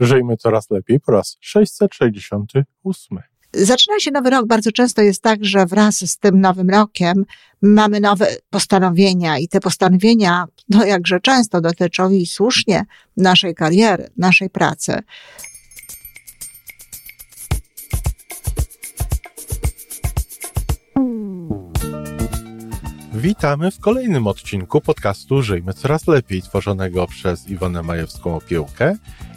Żyjmy coraz lepiej po raz 668. Zaczyna się nowy rok. Bardzo często jest tak, że wraz z tym nowym rokiem mamy nowe postanowienia i te postanowienia, no jakże często dotyczą i słusznie naszej kariery, naszej pracy. Witamy w kolejnym odcinku podcastu Żyjmy Coraz Lepiej, tworzonego przez Iwonę Majewską Opiełkę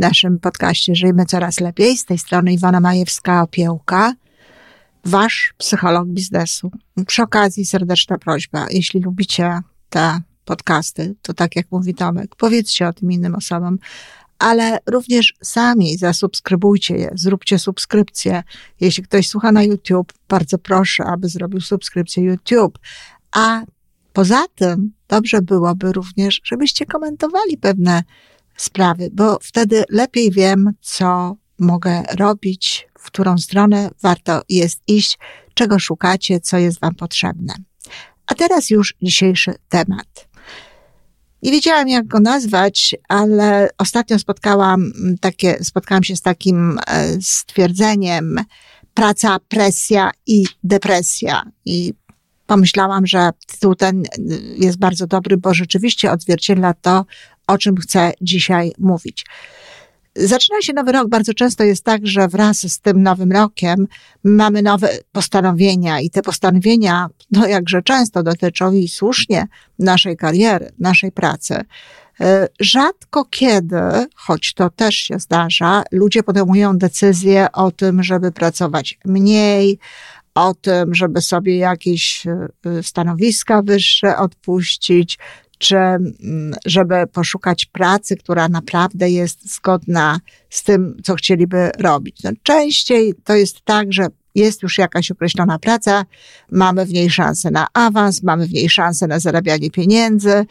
naszym podcaście Żyjmy Coraz Lepiej. Z tej strony Iwona Majewska-Opiełka, wasz psycholog biznesu. Przy okazji serdeczna prośba, jeśli lubicie te podcasty, to tak jak mówi Tomek, powiedzcie o tym innym osobom, ale również sami zasubskrybujcie je, zróbcie subskrypcję. Jeśli ktoś słucha na YouTube, bardzo proszę, aby zrobił subskrypcję YouTube. A poza tym dobrze byłoby również, żebyście komentowali pewne sprawy, bo wtedy lepiej wiem, co mogę robić, w którą stronę warto jest iść, czego szukacie, co jest Wam potrzebne. A teraz już dzisiejszy temat. Nie wiedziałam, jak go nazwać, ale ostatnio spotkałam takie, spotkałam się z takim e, stwierdzeniem praca, presja i depresja. I pomyślałam, że tytuł ten jest bardzo dobry, bo rzeczywiście odzwierciedla to, o czym chcę dzisiaj mówić. Zaczyna się nowy rok. Bardzo często jest tak, że wraz z tym nowym rokiem mamy nowe postanowienia i te postanowienia, no jakże często dotyczą i słusznie naszej kariery, naszej pracy. Rzadko kiedy, choć to też się zdarza, ludzie podejmują decyzję o tym, żeby pracować mniej, o tym, żeby sobie jakieś y, stanowiska wyższe odpuścić, czy mm, żeby poszukać pracy, która naprawdę jest zgodna z tym, co chcieliby robić. No, częściej to jest tak, że jest już jakaś określona praca, mamy w niej szansę na awans, mamy w niej szansę na zarabianie pieniędzy.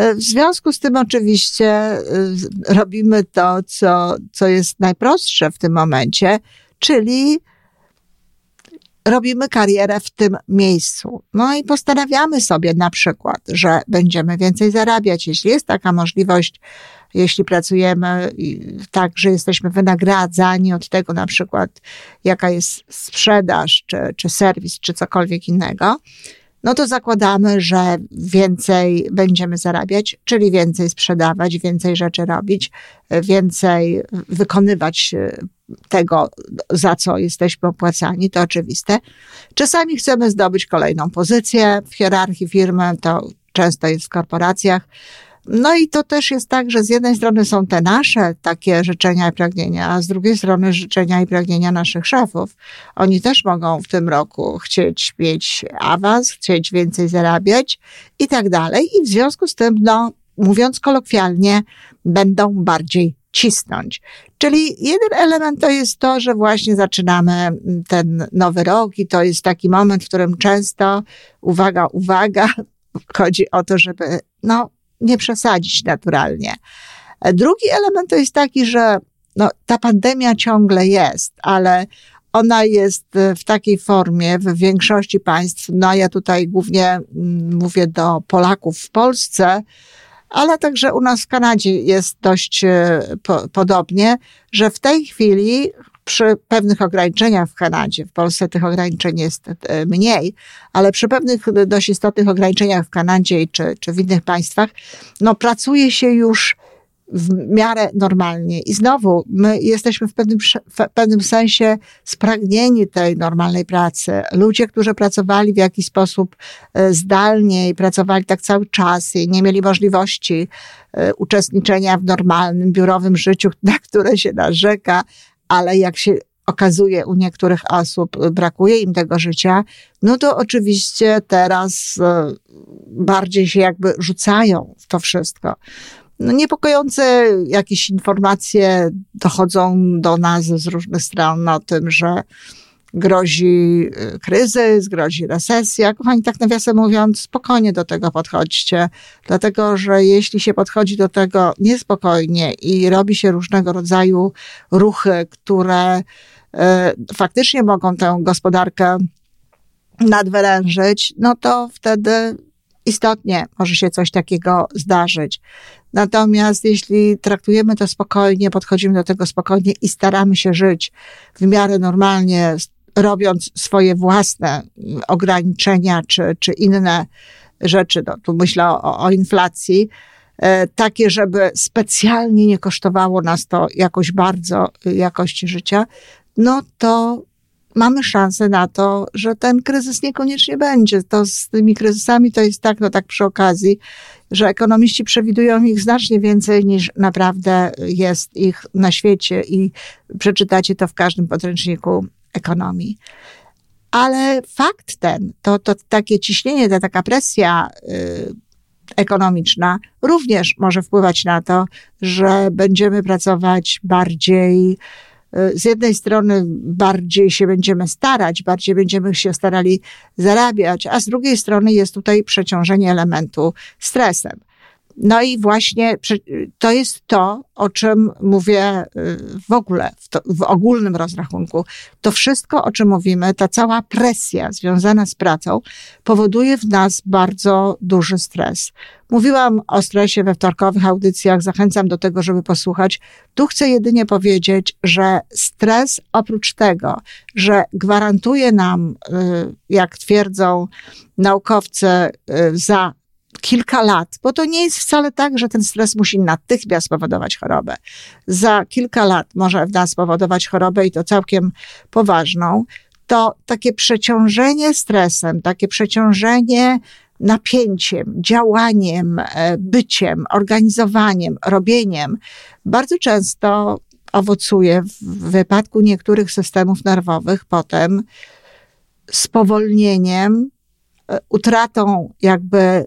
Y, w związku z tym oczywiście y, robimy to, co, co jest najprostsze w tym momencie, czyli robimy karierę w tym miejscu. No i postanawiamy sobie na przykład, że będziemy więcej zarabiać, jeśli jest taka możliwość, jeśli pracujemy tak, że jesteśmy wynagradzani od tego na przykład, jaka jest sprzedaż, czy, czy serwis, czy cokolwiek innego, no to zakładamy, że więcej będziemy zarabiać, czyli więcej sprzedawać, więcej rzeczy robić, więcej wykonywać tego, za co jesteśmy opłacani, to oczywiste. Czasami chcemy zdobyć kolejną pozycję w hierarchii firmy, to często jest w korporacjach. No i to też jest tak, że z jednej strony są te nasze takie życzenia i pragnienia, a z drugiej strony życzenia i pragnienia naszych szefów. Oni też mogą w tym roku chcieć mieć awans, chcieć więcej zarabiać i tak dalej. I w związku z tym, no, mówiąc kolokwialnie, będą bardziej cisnąć. Czyli jeden element to jest to, że właśnie zaczynamy ten nowy rok i to jest taki moment, w którym często, uwaga, uwaga, chodzi o to, żeby no, nie przesadzić naturalnie. Drugi element to jest taki, że no, ta pandemia ciągle jest, ale ona jest w takiej formie w większości państw. No, ja tutaj głównie mm, mówię do Polaków w Polsce, ale także u nas w Kanadzie jest dość e, po, podobnie, że w tej chwili przy pewnych ograniczeniach w Kanadzie, w Polsce tych ograniczeń jest e, mniej, ale przy pewnych dość istotnych ograniczeniach w Kanadzie czy, czy w innych państwach, no pracuje się już w miarę normalnie. I znowu, my jesteśmy w pewnym, w pewnym sensie spragnieni tej normalnej pracy. Ludzie, którzy pracowali w jakiś sposób e, zdalnie i pracowali tak cały czas i nie mieli możliwości e, uczestniczenia w normalnym biurowym życiu, na które się narzeka, ale jak się okazuje u niektórych osób, brakuje im tego życia, no to oczywiście teraz e, bardziej się jakby rzucają w to wszystko. No, niepokojące jakieś informacje dochodzą do nas z różnych stron o tym, że grozi y, kryzys, grozi recesja. Kochani, tak nawiasem mówiąc, spokojnie do tego podchodźcie, dlatego że jeśli się podchodzi do tego niespokojnie i robi się różnego rodzaju ruchy, które y, faktycznie mogą tę gospodarkę nadwyrężyć, no to wtedy istotnie może się coś takiego zdarzyć. Natomiast jeśli traktujemy to spokojnie, podchodzimy do tego spokojnie i staramy się żyć w miarę normalnie, robiąc swoje własne ograniczenia czy, czy inne rzeczy, no, tu myślę o, o inflacji, e, takie, żeby specjalnie nie kosztowało nas to jakoś bardzo jakości życia, no to mamy szansę na to, że ten kryzys niekoniecznie będzie. To z tymi kryzysami to jest tak, no tak przy okazji, że ekonomiści przewidują ich znacznie więcej niż naprawdę jest ich na świecie i przeczytacie to w każdym podręczniku ekonomii. Ale fakt ten, to, to takie ciśnienie, ta taka presja y, ekonomiczna również może wpływać na to, że będziemy pracować bardziej z jednej strony bardziej się będziemy starać, bardziej będziemy się starali zarabiać, a z drugiej strony jest tutaj przeciążenie elementu stresem. No i właśnie to jest to, o czym mówię y, w ogóle, w, to, w, ogólnym rozrachunku. To wszystko, o czym mówimy, ta cała presja związana z pracą powoduje w nas bardzo duży stres. Mówiłam o stresie we wtorkowych audycjach, zachęcam do tego, żeby posłuchać. Tu chcę jedynie powiedzieć, że stres oprócz tego, że gwarantuje nam, y, jak twierdzą naukowcy, y, za kilka lat, bo to nie jest wcale tak, że ten stres musi natychmiast powodować chorobę. Za kilka lat może w nas spowodować chorobę i to całkiem poważną. To takie przeciążenie stresem, takie przeciążenie napięciem, działaniem, e, byciem, organizowaniem, robieniem bardzo często owocuje w wypadku niektórych systemów nerwowych potem spowolnieniem, e, utratą jakby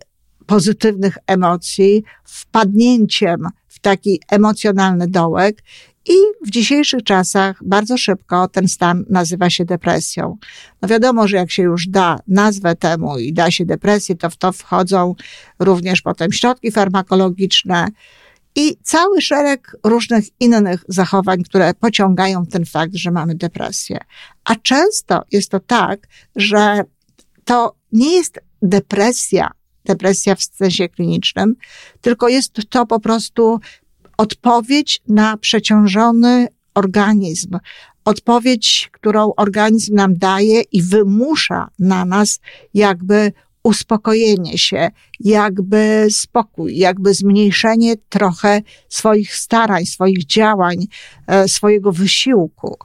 pozytywnych emocji, wpadnięciem w taki emocjonalny dołek i w dzisiejszych czasach bardzo szybko ten stan nazywa się depresją. No wiadomo, że jak się już da nazwę temu i da się depresję, to w to wchodzą również potem środki farmakologiczne i cały szereg różnych innych zachowań, które pociągają ten fakt, że mamy depresję. A często jest to tak, że to nie jest depresja depresja w sensie klinicznym, tylko jest to po prostu odpowiedź na przeciążony organizm. Odpowiedź, którą organizm nam daje i wymusza na nas jakby uspokojenie się, jakby spokój, jakby zmniejszenie trochę swoich starań, swoich działań, e, swojego wysiłku.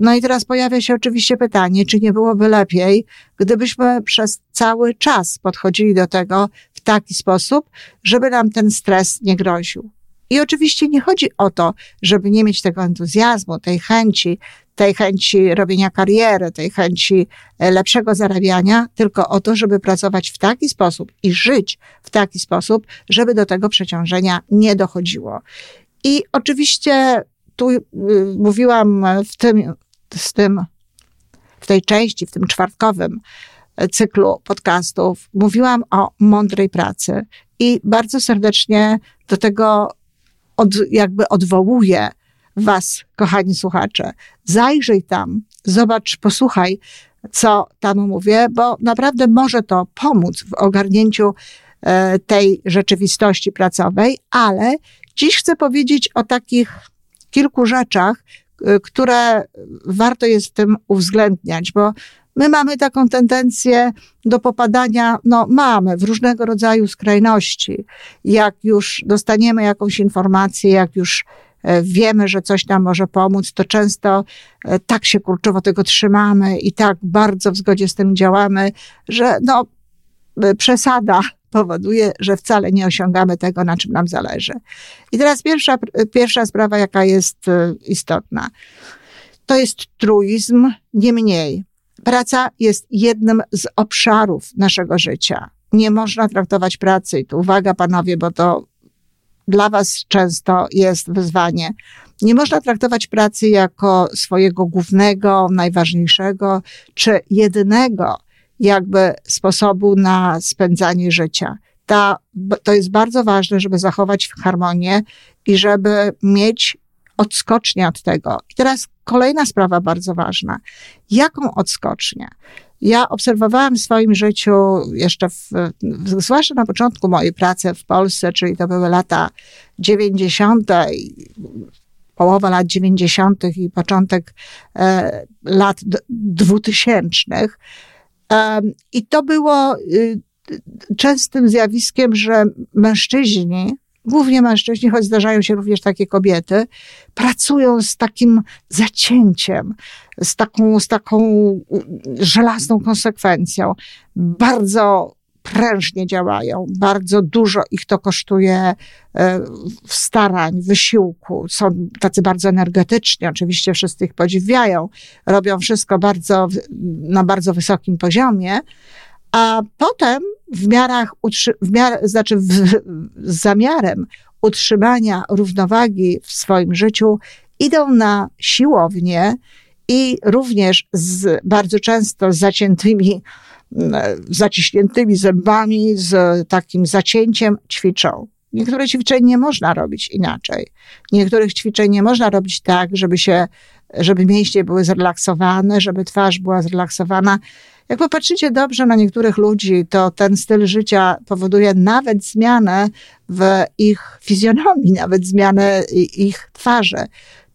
No i teraz pojawia się oczywiście pytanie, czy nie byłoby lepiej, gdybyśmy przez cały czas podchodzili do tego w taki sposób, żeby nam ten stres nie groził. I oczywiście nie chodzi o to, żeby nie mieć tego entuzjazmu, tej chęci, tej chęci robienia kariery, tej chęci e, lepszego zarabiania, tylko o to, żeby pracować w taki sposób i żyć w taki sposób, żeby do tego przeciążenia nie dochodziło. I oczywiście tu y, mówiłam w tym z tym, w tej części, w tym czwartkowym cyklu podcastów, mówiłam o mądrej pracy i bardzo serdecznie do tego od, jakby odwołuję Was, kochani słuchacze. Zajrzyj tam, zobacz, posłuchaj, co tam mówię, bo naprawdę może to pomóc w ogarnięciu e, tej rzeczywistości pracowej, ale dziś chcę powiedzieć o takich kilku rzeczach, które warto jest w tym uwzględniać, bo my mamy taką tendencję do popadania, no mamy, w różnego rodzaju skrajności. Jak już dostaniemy jakąś informację, jak już e, wiemy, że coś nam może pomóc, to często e, tak się kurczowo tego trzymamy i tak bardzo w zgodzie z tym działamy, że no, e, przesada powoduje, że wcale nie osiągamy tego, na czym nam zależy. I teraz pierwsza, pierwsza sprawa, jaka jest e, istotna, to jest truizm, nie mniej. Praca jest jednym z obszarów naszego życia. Nie można traktować pracy, i tu uwaga panowie, bo to dla Was często jest wyzwanie. Nie można traktować pracy jako swojego głównego, najważniejszego czy jedynego jakby sposobu na spędzanie życia. Ta, to jest bardzo ważne, żeby zachować harmonię i żeby mieć odskocznię od tego. I teraz kolejna sprawa bardzo ważna. Jaką odskocznię? Ja obserwowałam w swoim życiu jeszcze, w, zwłaszcza na początku mojej pracy w Polsce, czyli to były lata 90., połowa lat 90. i początek e, lat 2000. I to było y, częstym zjawiskiem, że mężczyźni, głównie mężczyźni, choć zdarzają się również takie kobiety, pracują z takim zacięciem, z taką, z taką żelazną konsekwencją. Bardzo prężnie działają, bardzo dużo ich to kosztuje e, starań, wysiłku. Są tacy bardzo energetyczni, oczywiście wszyscy ich podziwiają, robią wszystko bardzo, na bardzo wysokim poziomie, a potem w miarach, w miar, znaczy w, z zamiarem utrzymania równowagi w swoim życiu idą na siłownię i również z bardzo często zaciętymi, zaciśniętymi zębami, z takim zacięciem ćwiczą. Niektóre ćwiczeń nie można robić inaczej. Niektórych ćwiczeń nie można robić tak, żeby się, żeby mięśnie były zrelaksowane, żeby twarz była zrelaksowana. Jak popatrzycie dobrze na niektórych ludzi, to ten styl życia powoduje nawet zmianę w ich fizjonomii, nawet zmianę ich twarzy.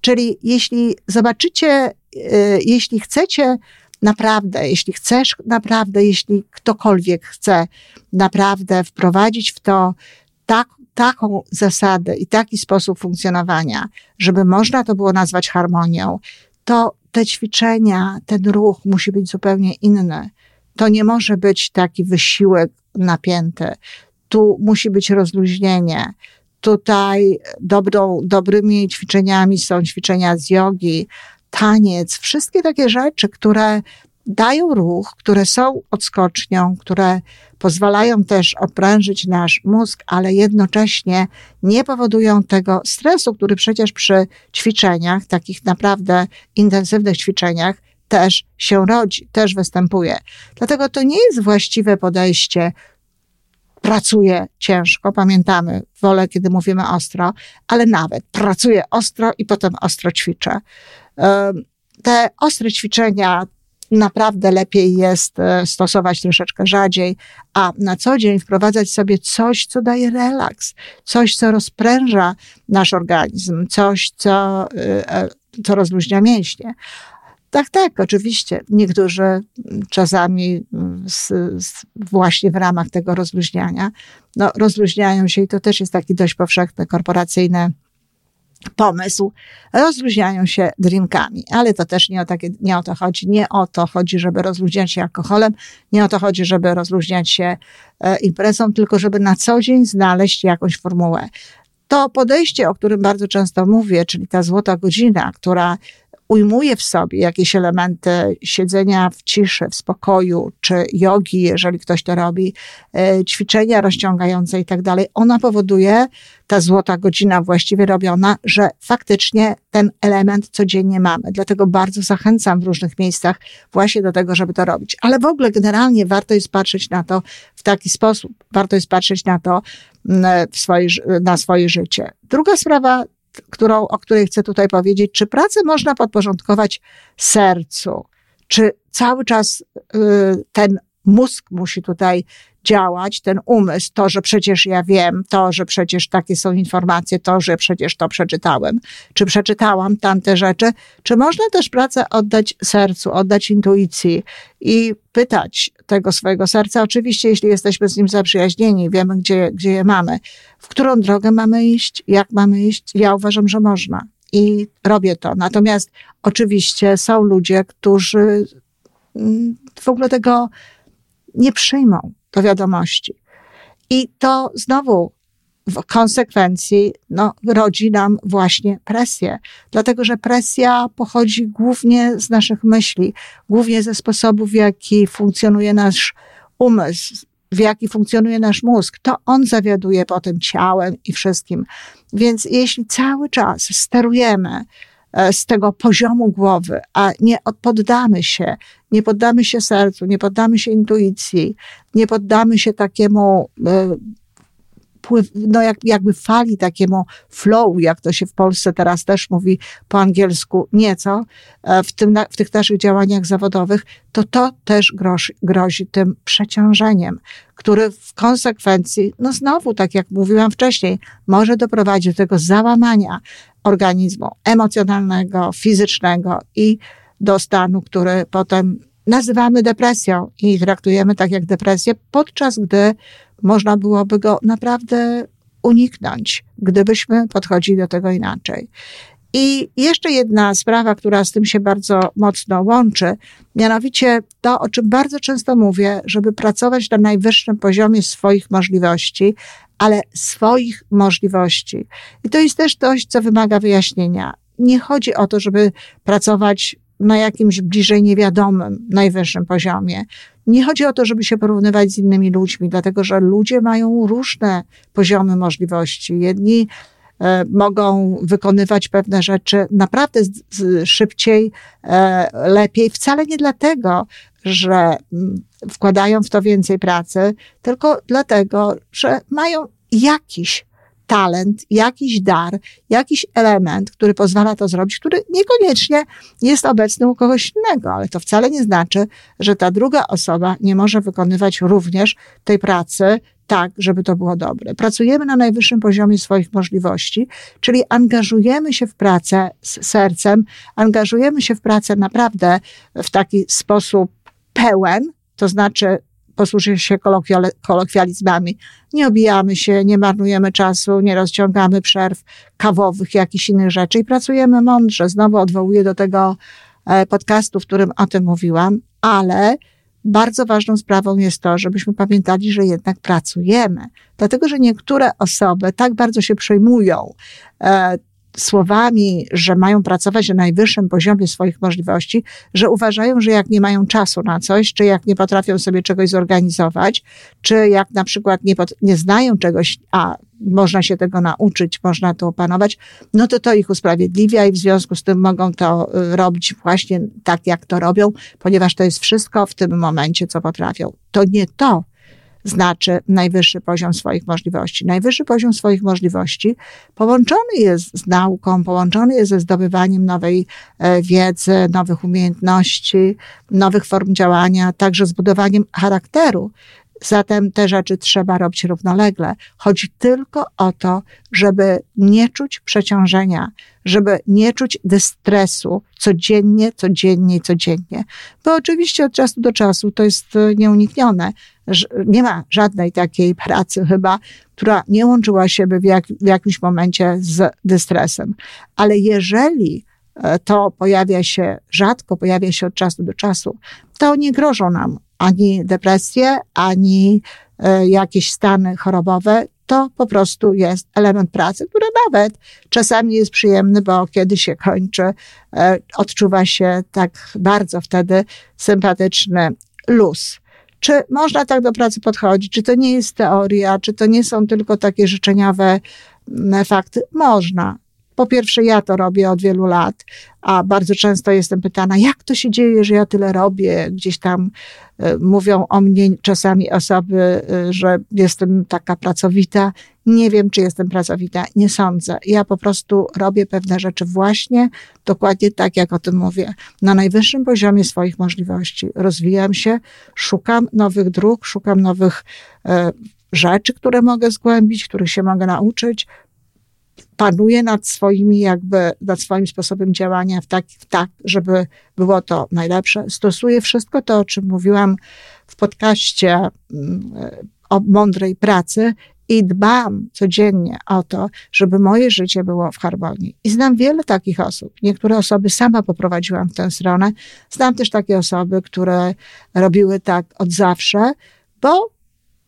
Czyli jeśli zobaczycie, y, jeśli chcecie naprawdę, jeśli chcesz naprawdę, jeśli ktokolwiek chce naprawdę wprowadzić w to tak, taką zasadę i taki sposób funkcjonowania, żeby można to było nazwać harmonią, to te ćwiczenia, ten ruch musi być zupełnie inny. To nie może być taki wysiłek napięty. Tu musi być rozluźnienie. Tutaj dobrą, dobrymi ćwiczeniami są ćwiczenia z jogi, taniec, wszystkie takie rzeczy, które dają ruch, które są odskocznią, które pozwalają też oprężyć nasz mózg, ale jednocześnie nie powodują tego stresu, który przecież przy ćwiczeniach, takich naprawdę intensywnych ćwiczeniach, też się rodzi, też występuje. Dlatego to nie jest właściwe podejście. Pracuję ciężko, pamiętamy, wolę, kiedy mówimy ostro, ale nawet pracuję ostro i potem ostro ćwiczę. Te ostre ćwiczenia naprawdę lepiej jest e, stosować troszeczkę rzadziej, a na co dzień wprowadzać sobie coś, co daje relaks, coś, co rozpręża nasz organizm, coś, co, e, e, co rozluźnia mięśnie. Tak, tak, oczywiście. Niektórzy czasami z, z właśnie w ramach tego rozluźniania, no, rozluźniają się i to też jest taki dość powszechny korporacyjny pomysł, rozluźniają się drinkami. Ale to też nie o, takie, nie o to chodzi. Nie o to chodzi, żeby rozluźniać się alkoholem, nie o to chodzi, żeby rozluźniać się e, imprezą, tylko żeby na co dzień znaleźć jakąś formułę. To podejście, o którym bardzo często mówię, czyli ta złota godzina, która ujmuje w sobie jakieś elementy siedzenia w ciszy, w spokoju, czy jogi, jeżeli ktoś to robi, e, ćwiczenia rozciągające i tak dalej, ona powoduje, ta złota godzina właściwie robiona, że faktycznie ten element codziennie mamy. Dlatego bardzo zachęcam w różnych miejscach właśnie do tego, żeby to robić. Ale w ogóle generalnie warto jest patrzeć na to w taki sposób. Warto jest patrzeć na to w swoje, na swoje życie. Druga sprawa którą, o której chcę tutaj powiedzieć, czy pracę można podporządkować sercu, czy cały czas y, ten mózg musi tutaj działać, ten umysł, to, że przecież ja wiem, to, że przecież takie są informacje, to, że przecież to przeczytałem, czy przeczytałam tamte rzeczy, czy można też pracę oddać sercu, oddać intuicji i pytać tego swojego serca, oczywiście, jeśli jesteśmy z nim zaprzyjaźnieni, wiemy, gdzie, gdzie je mamy, w którą drogę mamy iść, jak mamy iść, ja uważam, że można. I robię to. Natomiast oczywiście są ludzie, którzy mm, w ogóle tego nie przyjmą do wiadomości. I to znowu w konsekwencji no, rodzi nam właśnie presję, dlatego że presja pochodzi głównie z naszych myśli, głównie ze sposobów, w jaki funkcjonuje nasz umysł, w jaki funkcjonuje nasz mózg, to on zawiaduje potem ciałem i wszystkim. Więc jeśli cały czas sterujemy z tego poziomu głowy, a nie poddamy się, nie poddamy się sercu, nie poddamy się intuicji, nie poddamy się takiemu e, no jak, jakby fali takiemu flow, jak to się w Polsce teraz też mówi po angielsku nieco, e, w, tym, w tych naszych działaniach zawodowych, to to też grozi, grozi tym przeciążeniem, który w konsekwencji, no znowu, tak jak mówiłam wcześniej, może doprowadzić do tego załamania organizmu emocjonalnego, fizycznego i do stanu, który potem nazywamy depresją i traktujemy tak jak depresję, podczas gdy można byłoby go naprawdę uniknąć, gdybyśmy podchodzili do tego inaczej. I jeszcze jedna sprawa, która z tym się bardzo mocno łączy, mianowicie to, o czym bardzo często mówię, żeby pracować na najwyższym poziomie swoich możliwości, ale swoich możliwości. I to jest też coś, co wymaga wyjaśnienia. Nie chodzi o to, żeby pracować na jakimś bliżej niewiadomym, najwyższym poziomie. Nie chodzi o to, żeby się porównywać z innymi ludźmi, dlatego że ludzie mają różne poziomy możliwości. Jedni mogą wykonywać pewne rzeczy naprawdę szybciej, e, lepiej, wcale nie dlatego, że m, wkładają w to więcej pracy, tylko dlatego, że mają jakiś talent, jakiś dar, jakiś element, który pozwala to zrobić, który niekoniecznie jest obecny u kogoś innego, ale to wcale nie znaczy, że ta druga osoba nie może wykonywać również tej pracy tak, żeby to było dobre. Pracujemy na najwyższym poziomie swoich możliwości, czyli angażujemy się w pracę z sercem, angażujemy się w pracę naprawdę w taki sposób pełen, to znaczy posłużę się kolokwializmami. Nie obijamy się, nie marnujemy czasu, nie rozciągamy przerw kawowych, jakichś innych rzeczy i pracujemy mądrze. Znowu odwołuję do tego e, podcastu, w którym o tym mówiłam, ale bardzo ważną sprawą jest to, żebyśmy pamiętali, że jednak pracujemy. Dlatego, że niektóre osoby tak bardzo się przejmują e, słowami, że mają pracować na najwyższym poziomie swoich możliwości, że uważają, że jak nie mają czasu na coś, czy jak nie potrafią sobie czegoś zorganizować, czy jak na przykład nie, nie znają czegoś, a można się tego nauczyć, można to opanować, no to to ich usprawiedliwia i w związku z tym mogą to y, robić właśnie tak, jak to robią, ponieważ to jest wszystko w tym momencie, co potrafią. To nie to znaczy najwyższy poziom swoich możliwości. Najwyższy poziom swoich możliwości połączony jest z nauką, połączony jest ze zdobywaniem nowej e, wiedzy, nowych umiejętności, nowych form działania, także z budowaniem charakteru. Zatem te rzeczy trzeba robić równolegle. Chodzi tylko o to, żeby nie czuć przeciążenia, żeby nie czuć dystresu codziennie, codziennie, codziennie. Bo oczywiście od czasu do czasu to jest e, nieuniknione. Nie ma żadnej takiej pracy chyba, która nie łączyła się w, jak, w jakimś momencie z dystresem. Ale jeżeli e, to pojawia się rzadko, pojawia się od czasu do czasu, to nie grożą nam ani depresje, ani e, jakieś stany chorobowe. To po prostu jest element pracy, który nawet czasami jest przyjemny, bo kiedy się kończy, e, odczuwa się tak bardzo wtedy sympatyczny luz. Czy można tak do pracy podchodzić? Czy to nie jest teoria? Czy to nie są tylko takie życzeniowe mm, fakty? Można. Po pierwsze, ja to robię od wielu lat, a bardzo często jestem pytana, jak to się dzieje, że ja tyle robię? Gdzieś tam y, mówią o mnie czasami osoby, y, że jestem taka pracowita. Nie wiem, czy jestem pracowita, nie sądzę. Ja po prostu robię pewne rzeczy właśnie dokładnie tak, jak o tym mówię, na najwyższym poziomie swoich możliwości. Rozwijam się, szukam nowych dróg, szukam nowych y, rzeczy, które mogę zgłębić, których się mogę nauczyć, panuje nad swoimi jakby, nad swoim sposobem działania w tak, tak, żeby było to najlepsze. Stosuję wszystko to, o czym mówiłam w podcaście mm, o mądrej pracy i dbam codziennie o to, żeby moje życie było w harmonii. I znam wiele takich osób. Niektóre osoby sama poprowadziłam w tę stronę. Znam też takie osoby, które robiły tak od zawsze, bo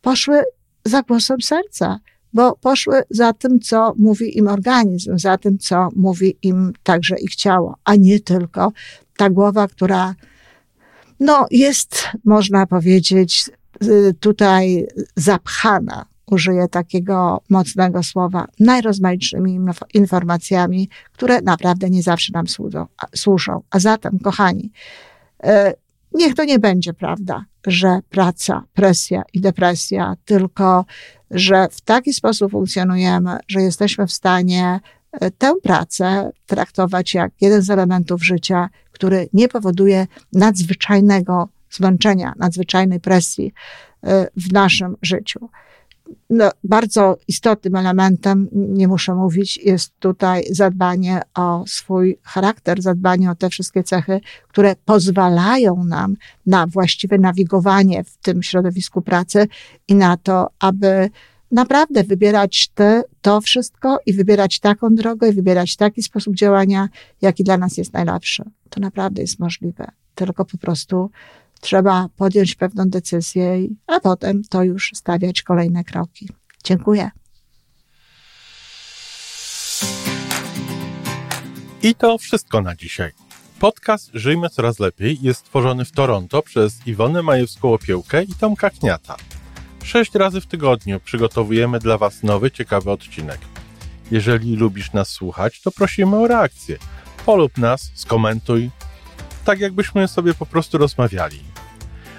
poszły za głosem serca bo poszły za tym, co mówi im organizm, za tym, co mówi im także ich ciało, a nie tylko ta głowa, która no, jest, można powiedzieć, tutaj zapchana, użyję takiego mocnego słowa, najrozmaitszymi informacjami, które naprawdę nie zawsze nam służą. A zatem, kochani, e, niech to nie będzie prawda, że praca, presja i depresja, tylko że w taki sposób funkcjonujemy, że jesteśmy w stanie e, tę pracę traktować jak jeden z elementów życia, który nie powoduje nadzwyczajnego zmęczenia, nadzwyczajnej presji e, w naszym życiu. No, bardzo istotnym elementem, nie muszę mówić, jest tutaj zadbanie o swój charakter, zadbanie o te wszystkie cechy, które pozwalają nam na właściwe nawigowanie w tym środowisku pracy i na to, aby naprawdę wybierać te, to wszystko i wybierać taką drogę i wybierać taki sposób działania, jaki dla nas jest najlepszy. To naprawdę jest możliwe. Tylko po prostu trzeba podjąć pewną decyzję, a potem to już stawiać kolejne kroki. Dziękuję. I to wszystko na dzisiaj. Podcast Żyjmy Coraz Lepiej jest stworzony w Toronto przez Iwonę Majewską-Opiełkę i Tomka Kniata. Sześć razy w tygodniu przygotowujemy dla Was nowy, ciekawy odcinek. Jeżeli lubisz nas słuchać, to prosimy o reakcję. Polub nas, skomentuj, tak jakbyśmy sobie po prostu rozmawiali.